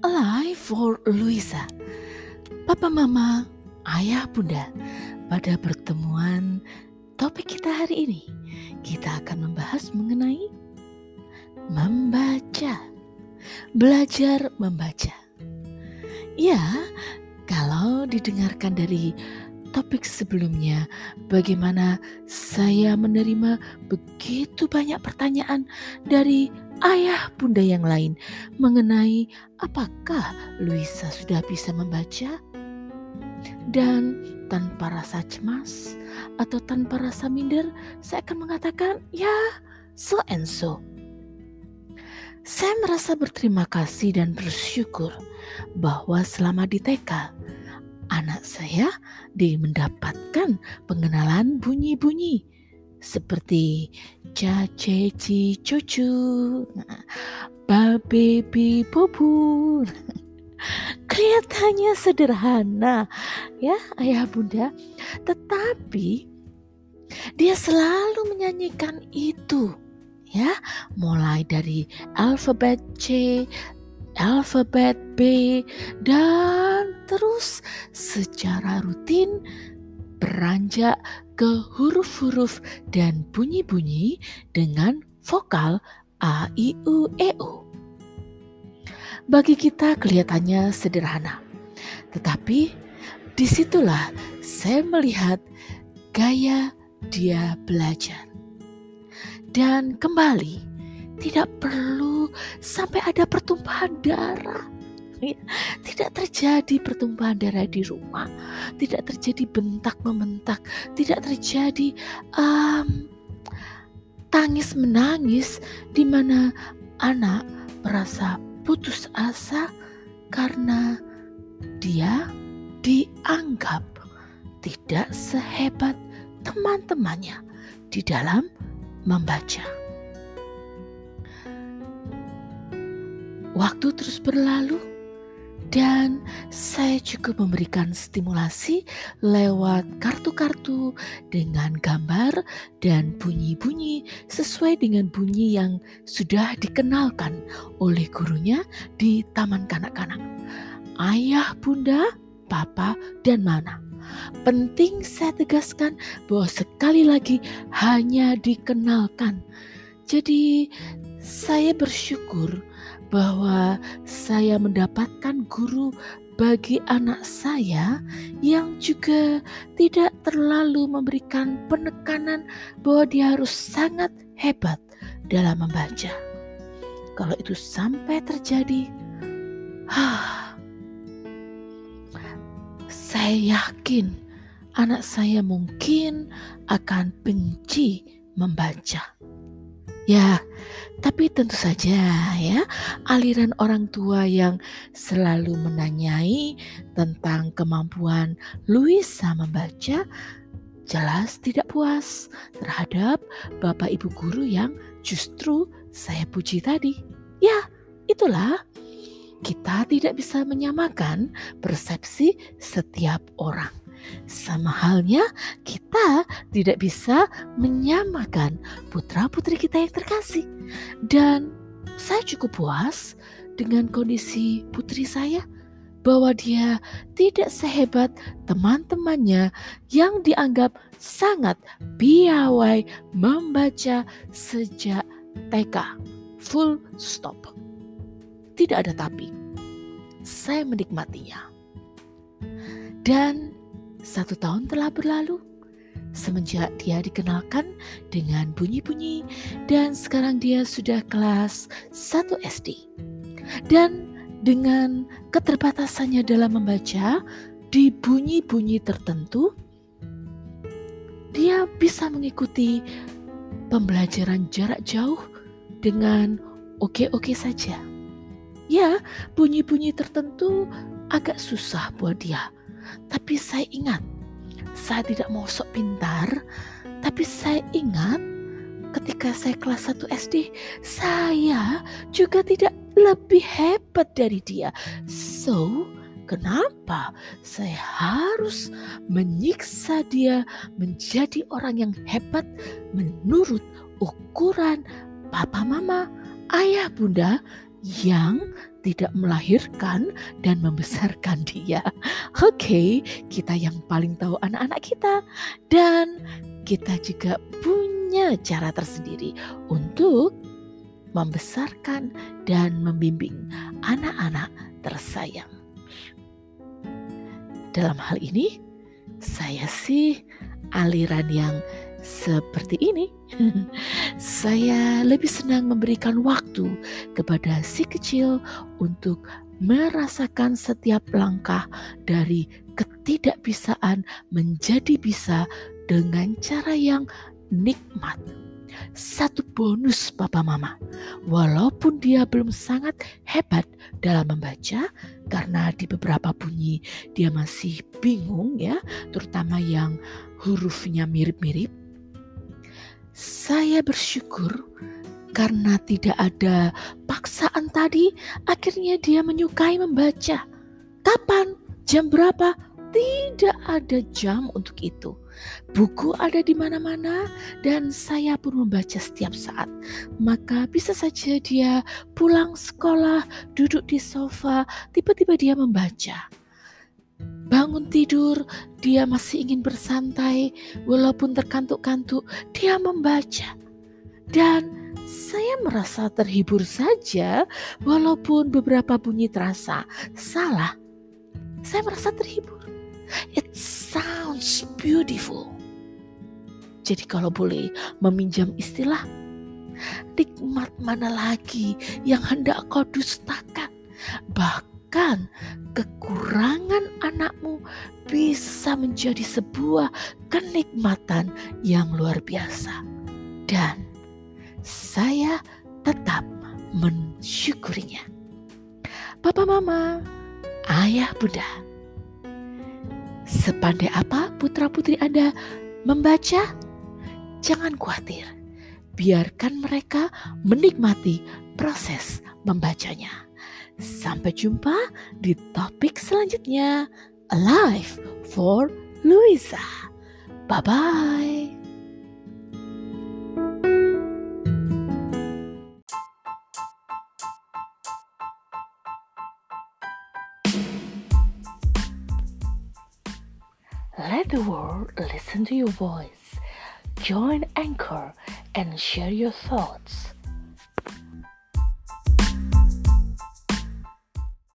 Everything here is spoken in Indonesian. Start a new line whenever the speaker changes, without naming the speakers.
Alive for Luisa. Papa Mama, Ayah Bunda, pada pertemuan topik kita hari ini, kita akan membahas mengenai membaca. Belajar membaca. Ya, kalau didengarkan dari topik sebelumnya, bagaimana saya menerima begitu banyak pertanyaan dari ayah bunda yang lain mengenai apakah Luisa sudah bisa membaca? Dan tanpa rasa cemas atau tanpa rasa minder saya akan mengatakan ya so and so. Saya merasa berterima kasih dan bersyukur bahwa selama di TK anak saya di mendapatkan pengenalan bunyi-bunyi seperti caceci cucu, babebi bobu. Kelihatannya sederhana ya ayah bunda, tetapi dia selalu menyanyikan itu ya, mulai dari alfabet C, alfabet B dan terus secara rutin beranjak ke huruf-huruf dan bunyi-bunyi dengan vokal A, I, U, E, U. Bagi kita kelihatannya sederhana, tetapi di situlah saya melihat gaya dia belajar. Dan kembali, tidak perlu sampai ada pertumpahan darah tidak terjadi pertumpahan darah di rumah, tidak terjadi bentak membentak, tidak terjadi um, tangis menangis di mana anak merasa putus asa karena dia dianggap tidak sehebat teman-temannya di dalam membaca. Waktu terus berlalu, dan saya juga memberikan stimulasi lewat kartu-kartu dengan gambar dan bunyi-bunyi sesuai dengan bunyi yang sudah dikenalkan oleh gurunya di taman kanak-kanak. Ayah, bunda, papa, dan mana. Penting saya tegaskan bahwa sekali lagi hanya dikenalkan. Jadi saya bersyukur bahwa saya mendapatkan guru bagi anak saya yang juga tidak terlalu memberikan penekanan bahwa dia harus sangat hebat dalam membaca. Kalau itu sampai terjadi, saya yakin anak saya mungkin akan benci membaca. Ya, tapi tentu saja ya, aliran orang tua yang selalu menanyai tentang kemampuan Luisa membaca jelas tidak puas terhadap Bapak Ibu guru yang justru saya puji tadi. Ya, itulah kita tidak bisa menyamakan persepsi setiap orang. Sama halnya kita tidak bisa menyamakan putra-putri kita yang terkasih. Dan saya cukup puas dengan kondisi putri saya bahwa dia tidak sehebat teman-temannya yang dianggap sangat piawai membaca sejak TK. Full stop. Tidak ada tapi. Saya menikmatinya. Dan satu tahun telah berlalu semenjak dia dikenalkan dengan bunyi-bunyi dan sekarang dia sudah kelas 1 SD. Dan dengan keterbatasannya dalam membaca di bunyi-bunyi tertentu, dia bisa mengikuti pembelajaran jarak jauh dengan oke-oke saja. Ya, bunyi-bunyi tertentu agak susah buat dia tapi saya ingat, saya tidak mau sok pintar, tapi saya ingat ketika saya kelas 1 SD, saya juga tidak lebih hebat dari dia. So, kenapa saya harus menyiksa dia menjadi orang yang hebat menurut ukuran papa mama, ayah bunda yang tidak melahirkan dan membesarkan dia. Oke, okay, kita yang paling tahu anak-anak kita dan kita juga punya cara tersendiri untuk membesarkan dan membimbing anak-anak tersayang. Dalam hal ini, saya sih aliran yang seperti ini. saya lebih senang memberikan waktu kepada si kecil untuk merasakan setiap langkah dari ketidakbisaan menjadi bisa dengan cara yang nikmat satu bonus papa mama. Walaupun dia belum sangat hebat dalam membaca karena di beberapa bunyi dia masih bingung ya, terutama yang hurufnya mirip-mirip. Saya bersyukur karena tidak ada paksaan tadi, akhirnya dia menyukai membaca. Kapan? Jam berapa? Tidak ada jam untuk itu. Buku ada di mana-mana dan saya pun membaca setiap saat. Maka bisa saja dia pulang sekolah, duduk di sofa, tiba-tiba dia membaca. Bangun tidur, dia masih ingin bersantai, walaupun terkantuk-kantuk, dia membaca. Dan saya merasa terhibur saja, walaupun beberapa bunyi terasa salah. Saya merasa terhibur. It sounds beautiful. Jadi kalau boleh meminjam istilah, nikmat mana lagi yang hendak kau dustakan? Bahkan kekurangan anakmu bisa menjadi sebuah kenikmatan yang luar biasa. Dan saya tetap mensyukurinya. Papa mama, ayah bunda, Sepandai apa putra-putri Anda membaca? Jangan khawatir, biarkan mereka menikmati proses membacanya. Sampai jumpa di topik selanjutnya. Alive for Luisa. Bye bye. Let the world listen to your voice. Join Anchor and share your thoughts.